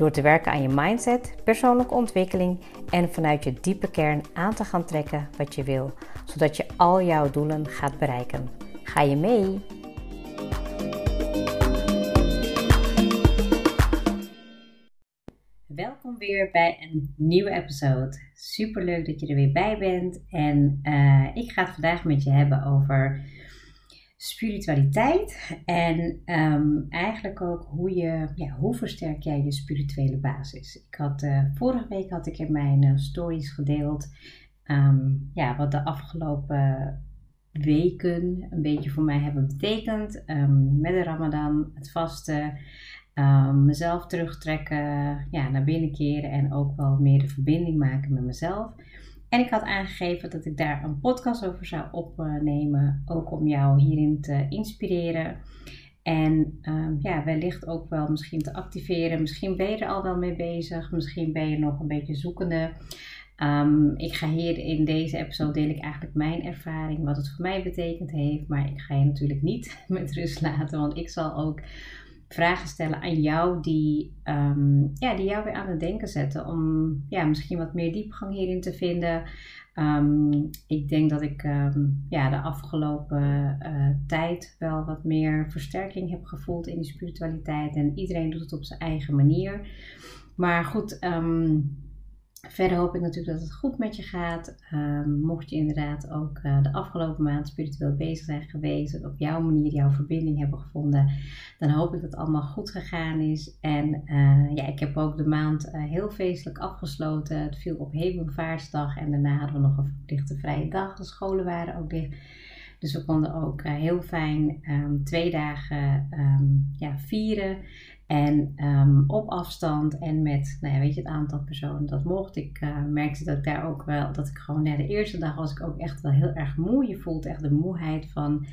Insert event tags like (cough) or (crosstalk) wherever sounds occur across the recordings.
Door te werken aan je mindset, persoonlijke ontwikkeling en vanuit je diepe kern aan te gaan trekken wat je wil, zodat je al jouw doelen gaat bereiken. Ga je mee? Welkom weer bij een nieuwe episode. Super leuk dat je er weer bij bent. En uh, ik ga het vandaag met je hebben over spiritualiteit en um, eigenlijk ook hoe je, ja, hoe versterk jij je spirituele basis. Ik had, uh, vorige week had ik in mijn uh, stories gedeeld um, ja, wat de afgelopen weken een beetje voor mij hebben betekend. Um, met de ramadan, het vasten, mezelf terugtrekken, ja, naar binnen keren en ook wel meer de verbinding maken met mezelf. En ik had aangegeven dat ik daar een podcast over zou opnemen, ook om jou hierin te inspireren. En um, ja, wellicht ook wel misschien te activeren. Misschien ben je er al wel mee bezig, misschien ben je nog een beetje zoekende. Um, ik ga hier in deze episode deel ik eigenlijk mijn ervaring, wat het voor mij betekend heeft. Maar ik ga je natuurlijk niet (laughs) met rust laten, want ik zal ook vragen stellen aan jou die, um, ja, die jou weer aan het denken zetten. Om ja, misschien wat meer diepgang hierin te vinden. Um, ik denk dat ik um, ja, de afgelopen uh, tijd wel wat meer versterking heb gevoeld in de spiritualiteit. En iedereen doet het op zijn eigen manier. Maar goed, Verder hoop ik natuurlijk dat het goed met je gaat. Um, mocht je inderdaad ook uh, de afgelopen maand spiritueel bezig zijn geweest, en op jouw manier jouw verbinding hebben gevonden, dan hoop ik dat het allemaal goed gegaan is. En uh, ja, ik heb ook de maand uh, heel feestelijk afgesloten. Het viel op Hemelvaartsdag en daarna hadden we nog een verplichte vrije dag. De scholen waren ook dicht. Dus we konden ook heel fijn um, twee dagen um, ja, vieren. En um, op afstand en met, nou ja, weet je, het aantal personen dat mocht. Ik uh, merkte dat ik daar ook wel, dat ik gewoon na de eerste dag was ik ook echt wel heel erg moe. Je voelt echt de moeheid van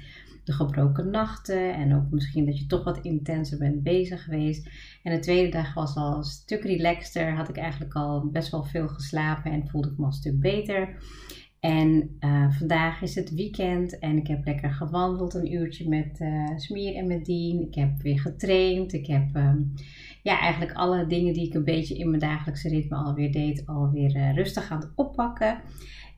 de gebroken nachten en ook misschien dat je toch wat intenser bent bezig geweest. En de tweede dag was al een stuk relaxter, had ik eigenlijk al best wel veel geslapen en voelde ik me al een stuk beter. En uh, vandaag is het weekend en ik heb lekker gewandeld een uurtje met uh, Smier en met Dien. Ik heb weer getraind. Ik heb um, ja, eigenlijk alle dingen die ik een beetje in mijn dagelijkse ritme alweer deed, alweer uh, rustig aan het oppakken.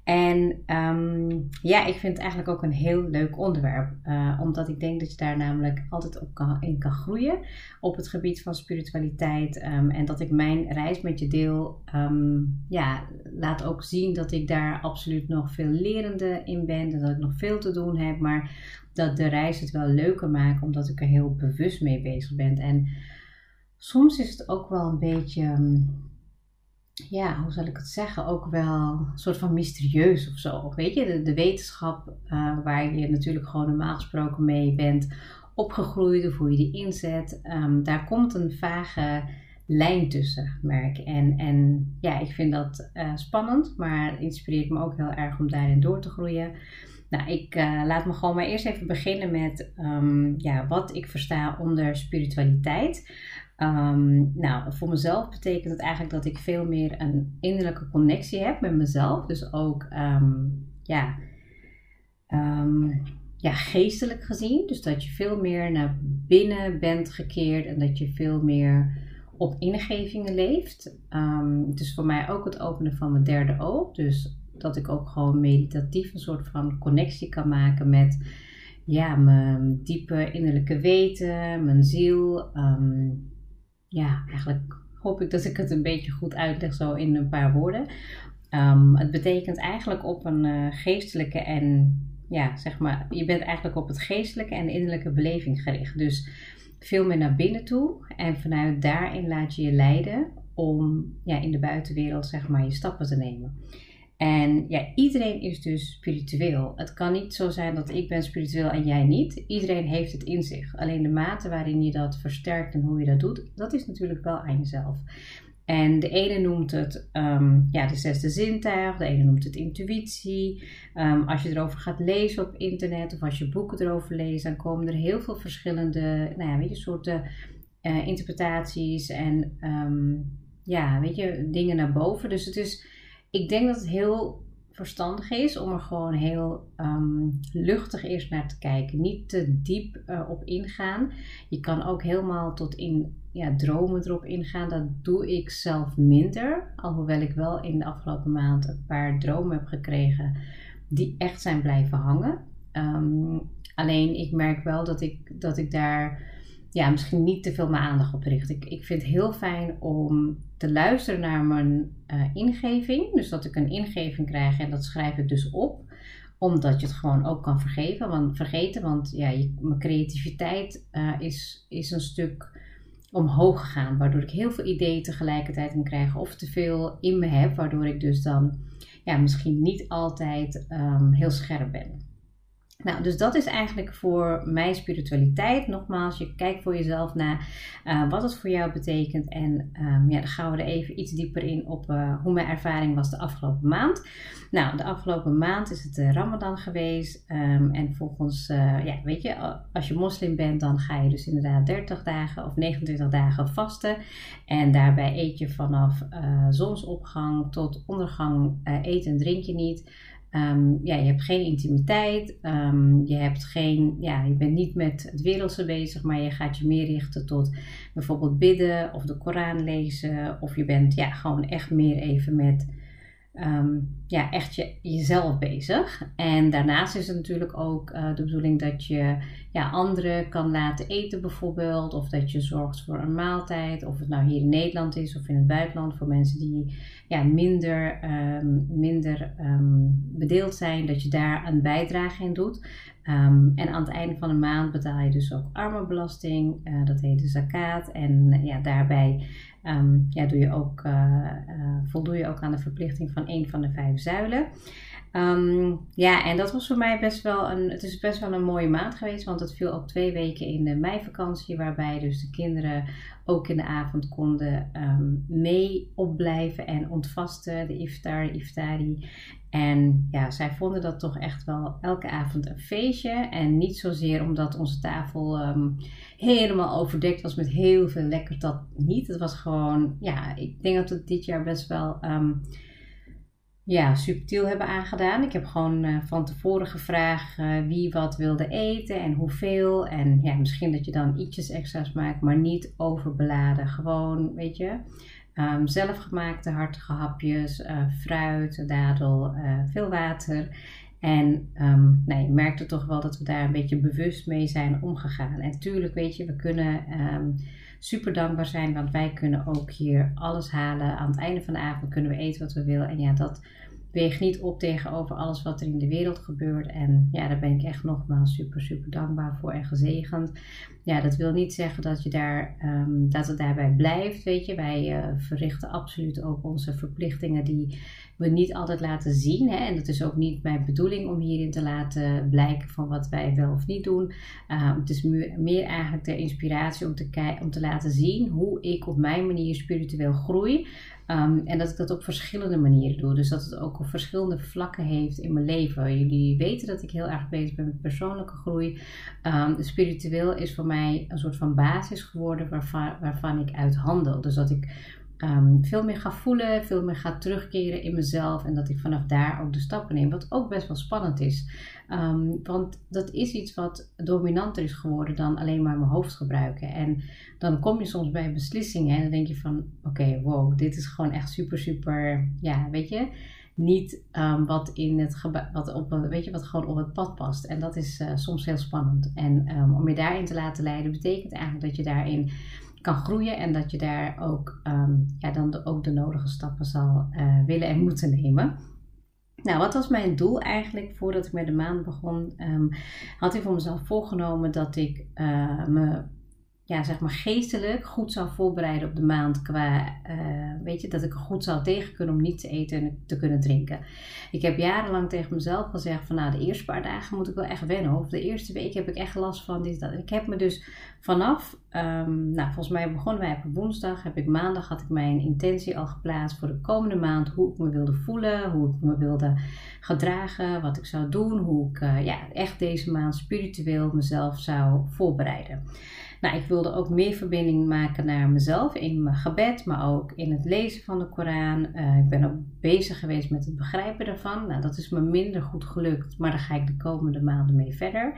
En um, ja, ik vind het eigenlijk ook een heel leuk onderwerp. Uh, omdat ik denk dat je daar namelijk altijd op kan, in kan groeien. Op het gebied van spiritualiteit. Um, en dat ik mijn reis met je deel. Um, ja, laat ook zien dat ik daar absoluut nog veel lerende in ben. En dat ik nog veel te doen heb. Maar dat de reis het wel leuker maakt. Omdat ik er heel bewust mee bezig ben. En soms is het ook wel een beetje ja, hoe zal ik het zeggen, ook wel een soort van mysterieus of zo. Weet je, de, wetenschap uh, waar je natuurlijk gewoon normaal gesproken mee bent opgegroeid of hoe je die inzet, um, daar komt een vage lijn tussen, merk En, en ja, ik vind dat uh, spannend, maar inspireert me ook heel erg om daarin door te groeien. Nou, ik uh, laat me gewoon maar eerst even beginnen met um, ja, wat ik versta onder spiritualiteit. Um, nou, voor mezelf betekent het eigenlijk dat ik veel meer een innerlijke connectie heb met mezelf. Dus ook, um, ja, um, ja, geestelijk gezien. Dus dat je veel meer naar binnen bent gekeerd en dat je veel meer op ingevingen leeft. dus voor mij ook het openen van mijn derde oog. Dus dat ik ook gewoon meditatief een soort van connectie kan maken met ja, mijn diepe innerlijke weten, mijn ziel. Ja, eigenlijk hoop ik dat ik het een beetje goed uitleg zo in een paar woorden. Um, het betekent eigenlijk op een uh, geestelijke en ja, zeg maar, je bent eigenlijk op het geestelijke en innerlijke beleving gericht. Dus veel meer naar binnen toe en vanuit daarin laat je je leiden om ja, in de buitenwereld zeg maar je stappen te nemen. En ja, iedereen is dus spiritueel. Het kan niet zo zijn dat ik ben spiritueel en jij niet. Iedereen heeft het in zich. Alleen de mate waarin je dat versterkt en hoe je dat doet, dat is natuurlijk wel aan jezelf. En de ene noemt het um, ja, de zesde zintuig, de ene noemt het intuïtie. Um, als je erover gaat lezen op internet of als je boeken erover leest, dan komen er heel veel verschillende nou ja, weet je, soorten uh, interpretaties en um, ja, weet je, dingen naar boven. Dus het is, ik denk dat het heel verstandig is om er gewoon heel um, luchtig eerst naar te kijken. Niet te diep uh, op ingaan. Je kan ook helemaal tot in ja, dromen erop ingaan. Dat doe ik zelf minder. Alhoewel ik wel in de afgelopen maand een paar dromen heb gekregen die echt zijn blijven hangen. Um, alleen ik merk wel dat ik, dat ik daar ja, misschien niet te veel mijn aandacht op richt. Ik, ik vind het heel fijn om te luisteren naar mijn uh, ingeving. Dus dat ik een ingeving krijg en dat schrijf ik dus op omdat je het gewoon ook kan vergeven, want, vergeten. Want ja, je, mijn creativiteit uh, is, is een stuk omhoog gegaan. Waardoor ik heel veel ideeën tegelijkertijd kan krijgen. Of te veel in me heb. Waardoor ik dus dan ja, misschien niet altijd um, heel scherp ben. Nou, dus dat is eigenlijk voor mijn spiritualiteit. Nogmaals, je kijkt voor jezelf naar uh, wat het voor jou betekent. En um, ja, dan gaan we er even iets dieper in op uh, hoe mijn ervaring was de afgelopen maand. Nou, de afgelopen maand is het de Ramadan geweest. Um, en volgens, ja, weet je, als je moslim bent, dan ga je dus inderdaad 30 dagen of 29 dagen vasten. En daarbij eet je vanaf zonsopgang tot ondergang eten en drink je niet. Um, ja, je hebt geen intimiteit, um, je, hebt geen, ja, je bent niet met het wereldse bezig, maar je gaat je meer richten tot bijvoorbeeld bidden of de Koran lezen. Of je bent ja, gewoon echt meer even met um, ja, echt je, jezelf bezig. En daarnaast is het natuurlijk ook uh, de bedoeling dat je ja, anderen kan laten eten bijvoorbeeld. Of dat je zorgt voor een maaltijd. Of het nou hier in Nederland is of in het buitenland. Voor mensen die ja, minder, um, minder um, bedeeld zijn. Dat je daar een bijdrage in doet. En aan het einde van de maand betaal je dus ook armenbelasting. Uh, dat heet de zakat. En ja, daarbij um, ja, doe je ook, uh, uh, voldoe je ook aan de verplichting van een van de vijf zuilen. Um, ja, en dat was voor mij best wel een, het is best wel een mooie maand geweest, want het viel ook twee weken in de meivakantie, waarbij dus de kinderen ook in de avond konden um, mee opblijven en ontvasten, de iftar, iftari. En ja, zij vonden dat toch echt wel elke avond een feestje. En niet zozeer omdat onze tafel um, helemaal overdekt was met heel veel lekker, dat niet. Het was gewoon, ja, ik denk dat we dit jaar best wel ja, subtiel hebben aangedaan. Ik heb gewoon uh, van tevoren gevraagd uh, wie wat wilde eten en hoeveel. En ja, misschien dat je dan ietsjes extra's maakt, maar niet overbeladen. Gewoon, weet je, um, zelfgemaakte hartige hapjes, uh, fruit, dadel, veel water. En um, nou, je merkte toch wel dat we daar een beetje bewust mee zijn omgegaan. En tuurlijk, weet je, we kunnen um, super dankbaar zijn, want wij kunnen ook hier alles halen. Aan het einde van de avond kunnen we eten wat we willen. En ja, dat weegt niet op tegenover alles wat er in de wereld gebeurt. En ja, daar ben ik echt nogmaals super, super dankbaar voor en gezegend. Ja, dat wil niet zeggen dat, je daar, um, dat het daarbij blijft. Weet je, wij uh, verrichten absoluut ook onze verplichtingen die we niet altijd laten zien. Hè? En dat is ook niet mijn bedoeling om hierin te laten blijken van wat wij wel of niet doen. Uh, het is meer, eigenlijk de inspiratie om te, om te laten zien hoe ik op mijn manier spiritueel groei. Um, en dat ik dat op verschillende manieren doe. Dus dat het ook op verschillende vlakken heeft in mijn leven. Jullie weten dat ik heel erg bezig ben met persoonlijke groei. Um, spiritueel is voor mij een soort van basis geworden waarvan, waarvan ik uit handel. Dus dat ik um, veel meer ga voelen, veel meer ga terugkeren in mezelf. En dat ik vanaf daar ook de stappen neem. Wat ook best wel spannend is. Um, want dat is iets wat dominanter is geworden dan alleen maar mijn hoofd gebruiken. En dan kom je soms bij beslissingen en dan denk je van oké, wow, dit is gewoon echt super, super, ja, weet je. Niet um, wat in het wat op, weet je, wat gewoon op het pad past. En dat is uh, soms heel spannend. En om je daarin te laten leiden, betekent eigenlijk dat je daarin kan groeien en dat je daar ook, um, ja, dan de, ook de nodige stappen zal uh, willen en moeten nemen. Nou, wat was mijn doel eigenlijk voordat ik met de maand begon? Um, had ik voor mezelf voorgenomen dat ik uh, me ja, zeg maar geestelijk goed zou voorbereiden op de maand. Qua, uh, weet je, dat ik er goed zou tegen kunnen om niet te eten en te kunnen drinken. Ik heb jarenlang tegen mezelf gezegd van nou, de eerste paar dagen moet ik wel echt wennen. Of de eerste week heb ik echt last van dit, dat. Ik heb me dus vanaf, um, nou volgens mij begonnen wij op woensdag. Heb ik maandag had ik mijn intentie al geplaatst voor de komende maand. Hoe ik me wilde voelen, hoe ik me wilde gedragen, wat ik zou doen. Hoe ik uh, ja, echt deze maand spiritueel mezelf zou voorbereiden. Nou, ik wilde ook meer verbinding maken naar mezelf in mijn gebed, maar ook in het lezen van de Koran. Uh, ik ben ook bezig geweest met het begrijpen daarvan. Nou, dat is me minder goed gelukt, maar daar ga ik de komende maanden mee verder.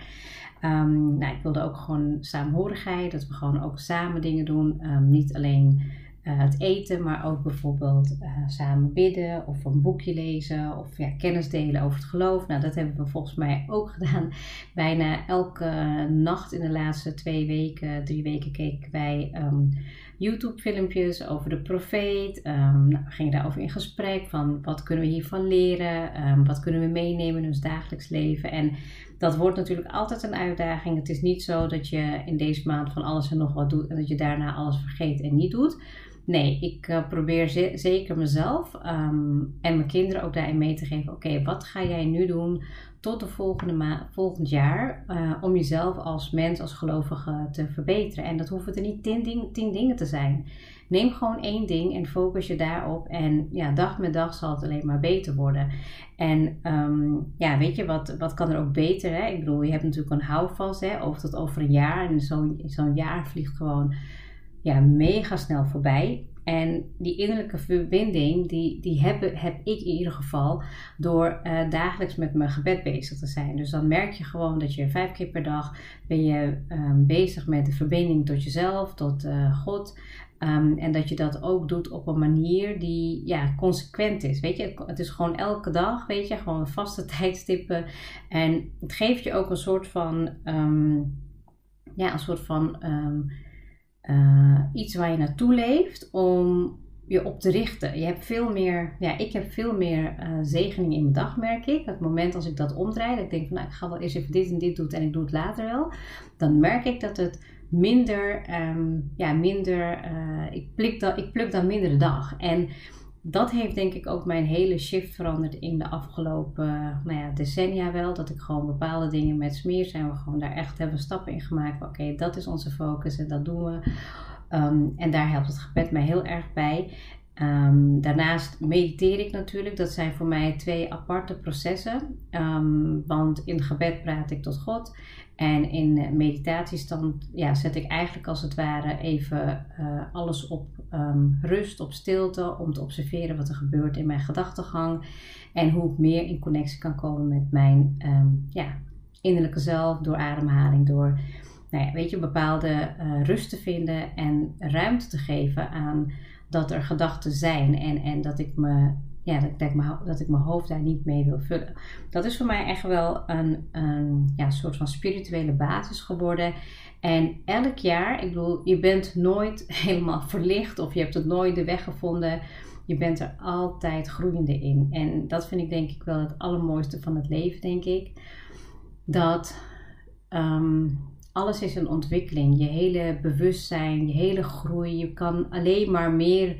Um, nou, ik wilde ook gewoon saamhorigheid, dat we gewoon ook samen dingen doen. Um, niet alleen uh, het eten, maar ook bijvoorbeeld uh, samen bidden of een boekje lezen of ja, kennis delen over het geloof. Nou, dat hebben we volgens mij ook (laughs) gedaan. Bijna elke nacht in de laatste twee weken, drie weken keken wij um, YouTube-filmpjes over de profeet. Um, nou, we gingen daarover in gesprek van wat kunnen we hiervan leren, um, wat kunnen we meenemen in ons dagelijks leven. En dat wordt natuurlijk altijd een uitdaging. Het is niet zo dat je in deze maand van alles en nog wat doet en dat je daarna alles vergeet en niet doet. Nee, ik uh, probeer zeker mezelf um, en mijn kinderen ook daarin mee te geven. Oké, wat ga jij nu doen tot de volgende ma volgend jaar uh, om jezelf als mens, als gelovige te verbeteren? En dat hoeven er niet tien, ding, tien dingen te zijn. Neem gewoon één ding en focus je daarop. En ja, dag met dag zal het alleen maar beter worden. En um, ja, weet je, wat, wat kan er ook beter? Hè? Ik bedoel, je hebt natuurlijk een houvast hè, over tot over een jaar. En zo'n jaar vliegt gewoon ja, mega snel voorbij. En die innerlijke verbinding, die, die heb, heb ik in ieder geval door uh, dagelijks met mijn gebed bezig te zijn. Dus dan merk je gewoon dat je vijf keer per dag ben je um, bezig met de verbinding tot jezelf, tot uh, God. Um, en dat je dat ook doet op een manier die ja, consequent is. Weet je, het is gewoon elke dag, weet je, gewoon vaste (laughs) tijdstippen. En het geeft je ook een soort van, um, ja, een soort van uh, iets waar je naartoe leeft om je op te richten. Je hebt veel meer, ja, ik heb veel meer uh, zegening in mijn dag, merk ik. Het moment als ik dat omdraai, dat ik denk van nou, ik ga wel eerst even dit en dit doen en ik doe het later wel. Dan merk ik dat het minder, um, ja, minder, uh, ik, pluk dan, ik pluk dan minder de dag. En dat heeft denk ik ook mijn hele shift veranderd in de afgelopen nou ja, decennia wel. Dat ik gewoon bepaalde dingen met smeer zijn we gewoon daar echt hebben stappen in gemaakt. Oké, dat is onze focus en dat doen we. Um, en daar helpt het gebed mij heel erg bij. Um, daarnaast mediteer ik natuurlijk. Dat zijn voor mij twee aparte processen. Um, want in gebed praat ik tot God. En in meditatiestand ja, zet ik eigenlijk als het ware even uh, alles op um, rust, op stilte. Om te observeren wat er gebeurt in mijn gedachtegang. En hoe ik meer in connectie kan komen met mijn ja, innerlijke zelf. Door ademhaling, door nou ja, weet je, bepaalde uh, rust te vinden. En ruimte te geven aan dat er gedachten zijn en, en dat ik me ja, dat, ik mijn, dat ik mijn hoofd daar niet mee wil vullen. Dat is voor mij echt wel een, een ja, soort van spirituele basis geworden. En elk jaar, ik bedoel, je bent nooit (laughs) helemaal verlicht of je hebt het nooit de weg gevonden. Je bent er altijd groeiende in. En dat vind ik denk ik wel het allermooiste van het leven, denk ik. Dat um, alles is een ontwikkeling. Je hele bewustzijn, je hele groei. Je kan alleen maar meer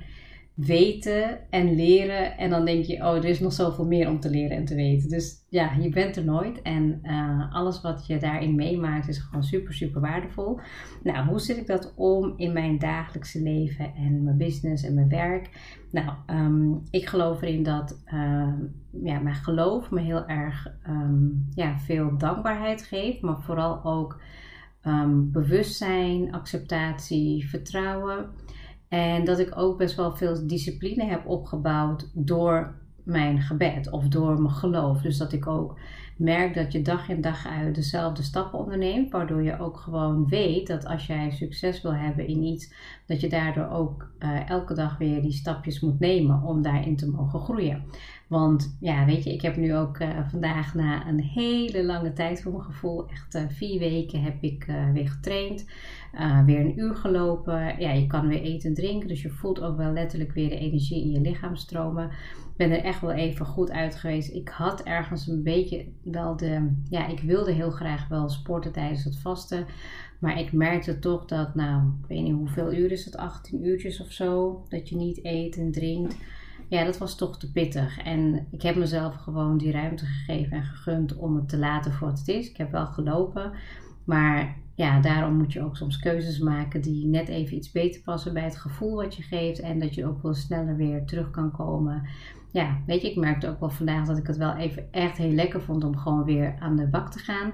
weten en leren. En dan denk je, oh, er is nog zoveel meer om te leren en te weten. Dus ja, je bent er nooit. En uh, alles wat je daarin meemaakt is gewoon super, super waardevol. Nou, hoe zet ik dat om in mijn dagelijkse leven en mijn business en mijn werk? Nou, um, ik geloof erin dat uh, ja, mijn geloof me heel erg um, ja, veel dankbaarheid geeft. Maar vooral ook bewustzijn, acceptatie, vertrouwen. En dat ik ook best wel veel discipline heb opgebouwd door mijn gebed of door mijn geloof. Dus dat ik ook merk dat je dag in dag uit dezelfde stappen onderneemt. Waardoor je ook gewoon weet dat als jij succes wil hebben in iets, dat je daardoor ook uh, elke dag weer die stapjes moet nemen om daarin te mogen groeien. Want ja, weet je, ik heb nu ook uh, vandaag na een hele lange tijd voor mijn gevoel, echt uh, vier weken heb ik uh, weer getraind. weer een uur gelopen. Ja, je kan weer eten en drinken. Dus je voelt ook wel letterlijk weer de energie in je lichaam stromen. Ik ben er echt wel even goed uit geweest. Ik had ergens een beetje wel de, ja, ik wilde heel graag wel sporten tijdens het vasten. Maar ik merkte toch dat, nou, ik weet niet hoeveel uur is het, 18 uurtjes of zo, dat je niet eet en drinkt. Ja, dat was toch te pittig. En ik heb mezelf gewoon die ruimte gegeven en gegund om het te laten voor wat het is. Ik heb wel gelopen, maar ja, daarom moet je ook soms keuzes maken die net even iets beter passen bij het gevoel wat je geeft. En dat je ook wel sneller weer terug kan komen ja, weet je, ik merkte ook wel vandaag dat ik het wel even echt heel lekker vond om gewoon weer aan de bak te gaan.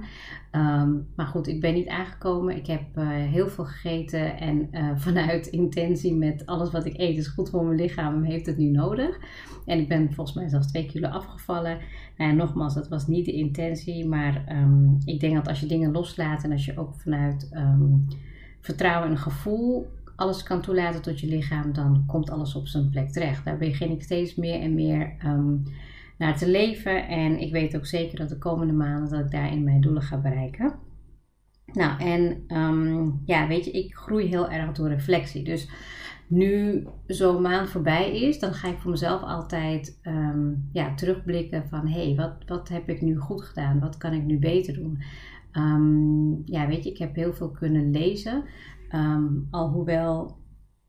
Ehm, maar goed, ik ben niet aangekomen. Ik heb uh, heel veel gegeten en uh, (laughs) vanuit intentie met alles wat ik eet is goed voor mijn lichaam, heeft het nu nodig. En ik ben volgens mij zelfs twee kilo afgevallen. Nou ja, nogmaals, dat was niet de intentie, maar um, ik denk dat als je dingen loslaat en als je ook vanuit um, vertrouwen en gevoel alles kan toelaten tot je lichaam, dan komt alles op zijn plek terecht. Daar begin ik steeds meer en meer um, naar te leven. En ik weet ook zeker dat de komende maanden dat ik daarin mijn doelen ga bereiken. Nou, en um, ja, weet je, ik groei heel erg door reflectie. Dus nu zo'n maand voorbij is, dan ga ik voor mezelf altijd um, ja, terugblikken van hé, hey, wat, wat heb ik nu goed gedaan? Wat kan ik nu beter doen? Ja, weet je, ik heb heel veel kunnen lezen. Um, alhoewel,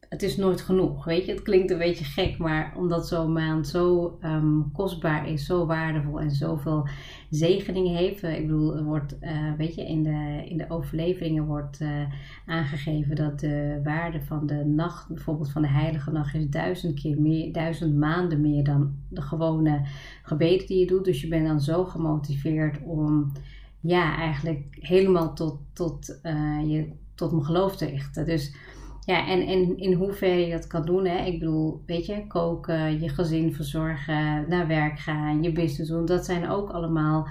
het is nooit genoeg. Weet je, het klinkt een beetje gek, maar omdat zo'n maand zo um, kostbaar is, zo waardevol en zoveel zegeningen heeft. Ik bedoel, er wordt, uh, weet je, in de, in de overleveringen wordt uh, aangegeven dat de waarde van de nacht, bijvoorbeeld van de heilige nacht, is duizend keer meer, duizend maanden meer dan de gewone gebeden die je doet. Dus je bent dan zo gemotiveerd om ja, eigenlijk helemaal tot, tot je tot mijn geloof te richten. Dus ja, en, en in hoeverre je dat kan doen. Hè? Ik bedoel, weet je, koken, je gezin verzorgen, naar werk gaan, je business doen. Dat zijn ook allemaal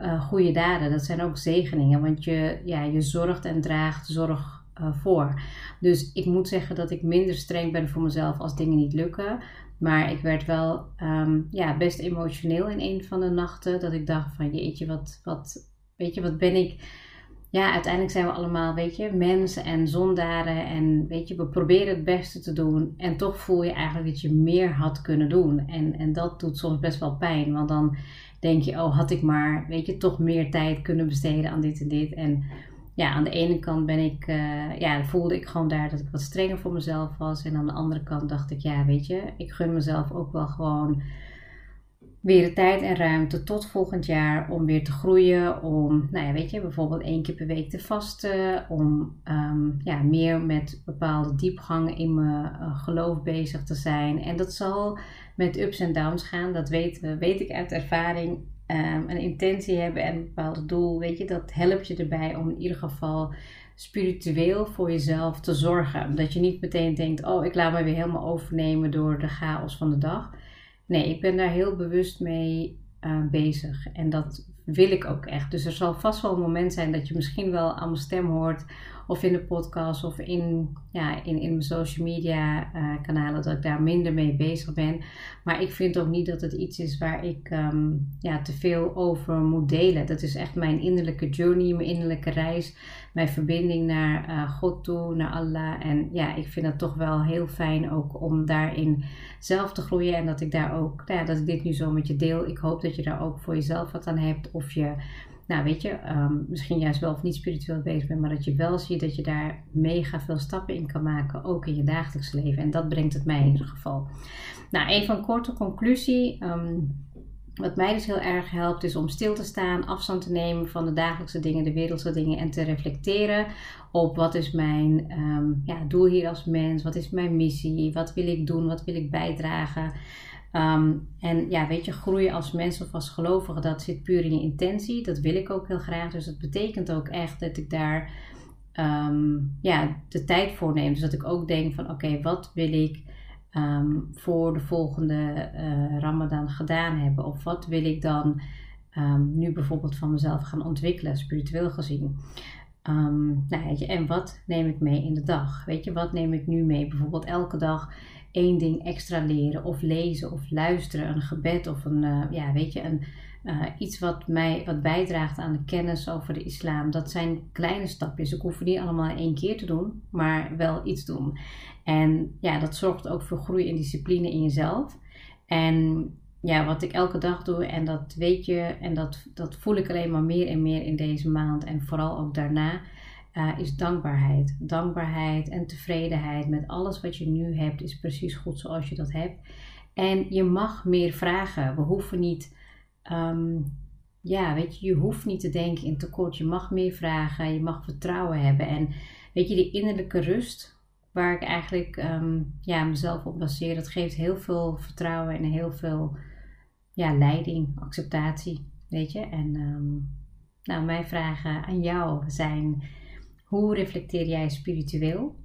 uh, goede daden. Dat zijn ook zegeningen. Want je, ja, je zorgt en draagt zorg uh, voor. Dus ik moet zeggen dat ik minder streng ben voor mezelf als dingen niet lukken. Maar ik werd wel um, ja, best emotioneel in een van de nachten. Dat ik dacht van jeetje, wat, wat, weet je, wat ben ik ja, uiteindelijk zijn we allemaal, weet je, mensen en zondaren. En weet je, we proberen het beste te doen. En toch voel je eigenlijk dat je meer had kunnen doen. En, en dat doet soms best wel pijn. Want dan denk je, oh, had ik maar, weet je, toch meer tijd kunnen besteden aan dit en dit. En ja, aan de ene kant ben ik, uh, ja, voelde ik gewoon daar dat ik wat strenger voor mezelf was. En aan de andere kant dacht ik, ja, weet je, ik gun mezelf ook wel gewoon weer de tijd en ruimte tot volgend jaar om weer te groeien. Om, nou ja, weet je, bijvoorbeeld één keer per week te vasten. Om um, ja, meer met bepaalde diepgang in mijn uh, geloof bezig te zijn. En dat zal met ups en downs gaan. Dat weet, weet ik uit ervaring. Um, een intentie hebben en een bepaald doel, weet je, dat helpt je erbij om in ieder geval spiritueel voor jezelf te zorgen. Dat je niet meteen denkt, oh, ik laat me weer helemaal overnemen door de chaos van de dag. Nee, ik ben daar heel bewust mee uh, bezig. En dat wil ik ook echt. Dus er zal vast wel een moment zijn dat je misschien wel aan mijn stem hoort. Of in de podcast of in, ja, in, in mijn social media uh, kanalen. Dat ik daar minder mee bezig ben. Maar ik vind ook niet dat het iets is waar ik um, ja, te veel over moet delen. Dat is echt mijn innerlijke journey, mijn innerlijke reis. Mijn verbinding naar uh, God toe, naar Allah. En ja, ik vind het toch wel heel fijn ook om daarin zelf te groeien. En dat ik daar ook, nou ja, dat ik dit nu zo met je deel. Ik hoop dat je daar ook voor jezelf wat aan hebt. Of je nou weet je, um, misschien juist wel of niet spiritueel bezig bent, maar dat je wel ziet dat je daar mega veel stappen in kan maken, ook in je dagelijks leven. En dat brengt het mij in ieder geval. Nou, even een korte conclusie. Um, wat mij dus heel erg helpt, is om stil te staan, afstand te nemen van de dagelijkse dingen, de wereldse dingen en te reflecteren op wat is mijn um, ja, doel hier als mens, wat is mijn missie, wat wil ik doen, wat wil ik bijdragen. Um, en ja, weet je, groeien als mens of als gelovige, dat zit puur in je intentie. Dat wil ik ook heel graag. Dus dat betekent ook echt dat ik daar um, ja, de tijd voor neem. Dus dat ik ook denk van oké, wat wil ik um, voor de volgende uh, Ramadan gedaan hebben? Of wat wil ik dan nu bijvoorbeeld van mezelf gaan ontwikkelen, spiritueel gezien? Nou, en wat neem ik mee in de dag? Weet je, wat neem ik nu mee? Bijvoorbeeld elke dag één ding extra leren of lezen of luisteren, een gebed of een, uh, ja, weet je, een, uh, iets wat mij wat bijdraagt aan de kennis over de islam. Dat zijn kleine stapjes. Ik hoef het niet allemaal in één keer te doen, maar wel iets doen. En ja, dat zorgt ook voor groei en discipline in jezelf. En ja, wat ik elke dag doe, en dat weet je, en dat, dat voel ik alleen maar meer en meer in deze maand en vooral ook daarna, uh, is dankbaarheid. Dankbaarheid en tevredenheid met alles wat je nu hebt, is precies goed zoals je dat hebt. En je mag meer vragen. We hoeven niet, ehm, ja, weet je, je hoeft niet te denken in tekort. Je mag meer vragen, je mag vertrouwen hebben. En weet je, die innerlijke rust, waar ik eigenlijk um, ja, mezelf op baseer, dat geeft heel veel vertrouwen en heel veel ja, leiding, acceptatie, weet je. En um, nou, mijn vragen aan jou zijn, hoe reflecteer jij spiritueel?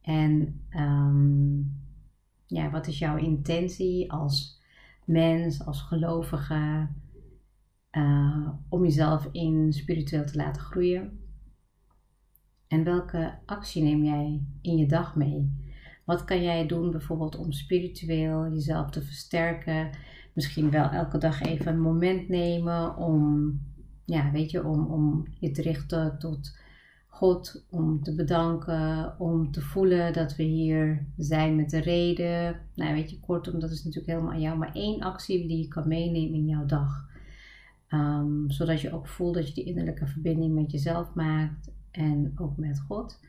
En um, ja, wat is jouw intentie als mens, als gelovige, uh, om jezelf in spiritueel te laten groeien? En welke actie neem jij in je dag mee? Wat kan jij doen bijvoorbeeld om spiritueel jezelf te versterken? Misschien wel elke dag even een moment nemen om, ja, weet je, om, om je te richten tot God, om te bedanken, om te voelen dat we hier zijn met de reden. Nou, weet je, kortom, dat is natuurlijk helemaal aan jou. Maar één actie die je kan meenemen in jouw dag. Um, zodat je ook voelt dat je die innerlijke verbinding met jezelf maakt en ook met God.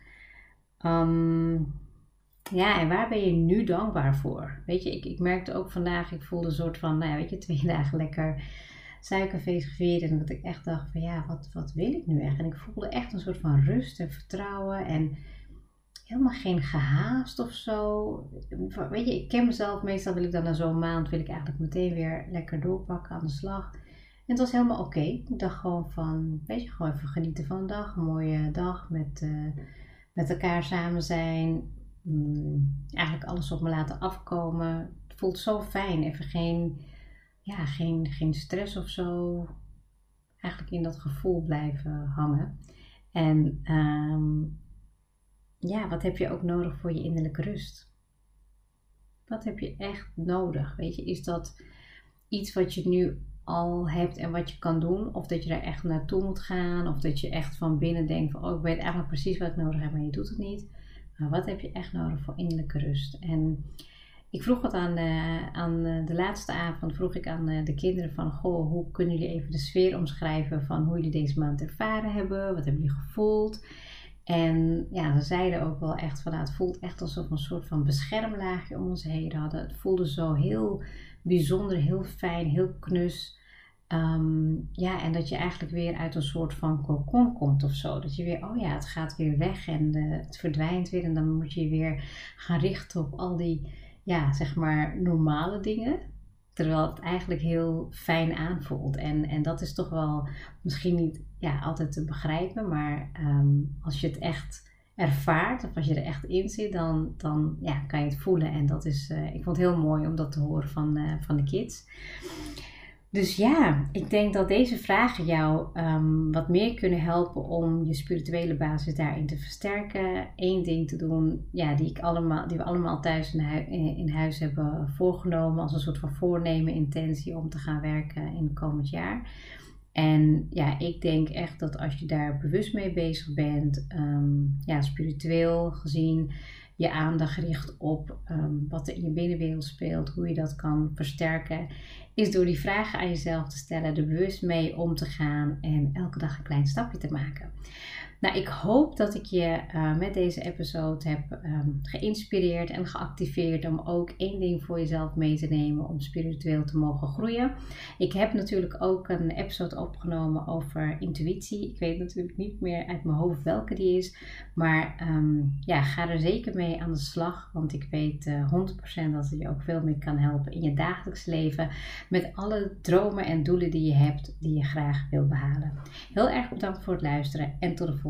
Um, ja, en waar ben je nu dankbaar voor? Weet je, ik, ik merkte ook vandaag, ik voelde een soort van, nou ja, weet je, twee (laughs) dagen lekker suikerfeest gevierd. En dat ik echt dacht van, ja, wat, wat wil ik nu echt? En ik voelde echt een soort van rust en vertrouwen en helemaal geen gehaast of zo. Weet je, ik ken mezelf, meestal wil ik dan na zo'n maand, wil ik eigenlijk meteen weer lekker doorpakken aan de slag. En het was helemaal oké. Ik dacht gewoon van, weet je, gewoon even genieten van de dag. Een mooie dag met, uh, met elkaar samen zijn. Mm, eigenlijk alles op me laten afkomen. Het voelt zo fijn. Even geen, ja, geen, geen stress of zo. Eigenlijk in dat gevoel blijven hangen. En um, ja, wat heb je ook nodig voor je innerlijke rust? Wat heb je echt nodig? Weet je, is dat iets wat je nu al hebt en wat je kan doen? Of dat je daar echt naartoe moet gaan? Of dat je echt van binnen denkt van, oh, ik weet eigenlijk precies wat ik nodig heb, maar je doet het niet. Maar wat heb je echt nodig voor innerlijke rust? En ik vroeg wat aan, uh, aan uh, de laatste avond, vroeg ik aan uh, de kinderen van, goh, hoe kunnen jullie even de sfeer omschrijven van hoe jullie deze maand ervaren hebben? Wat hebben jullie gevoeld? En ja, ze zeiden ook wel echt van, nou, het voelt echt alsof we een soort van beschermlaagje om ons heen hadden. Het voelde zo heel bijzonder, heel fijn, heel knus. Um, ja, en dat je eigenlijk weer uit een soort van cocon komt of zo. Dat je weer, oh ja, het gaat weer weg en het verdwijnt weer. En dan moet je weer gaan richten op al die, ja, zeg maar, normale dingen. Terwijl het eigenlijk heel fijn aanvoelt. En, en dat is toch wel misschien niet ja, altijd te begrijpen. Maar um, als je het echt ervaart, of als je er echt in zit, dan, dan ja, kan je het voelen. En dat is, uh, ik vond het heel mooi om dat te horen van, uh, van de kids. Dus ja, ik denk dat deze vragen jou um, wat meer kunnen helpen om je spirituele basis daarin te versterken. Eén ding te doen, ja, die, ik allemaal, die we allemaal thuis in, in, huis hebben voorgenomen als een soort van voornemen, intentie om te gaan werken in het komend jaar. En ja, ik denk echt dat als je daar bewust mee bezig bent, um, ja, spiritueel gezien, je aandacht richt op um, wat er in je binnenwereld speelt, hoe je dat kan versterken, is door die vragen aan jezelf te stellen, er bewust mee om te gaan en elke dag een klein stapje te maken. Nou, ik hoop dat ik je uh, met deze episode heb um, geïnspireerd en geactiveerd om ook één ding voor jezelf mee te nemen om spiritueel te mogen groeien. Ik heb natuurlijk ook een episode opgenomen over intuïtie. Ik weet natuurlijk niet meer uit mijn hoofd welke die is, maar um, ja, ga er zeker mee aan de slag, want ik weet uh, eh, 100% dat het je ook veel meer kan helpen in je dagelijks leven met alle dromen en doelen die je hebt, die je graag wil behalen. Heel erg bedankt voor het luisteren en tot de volgende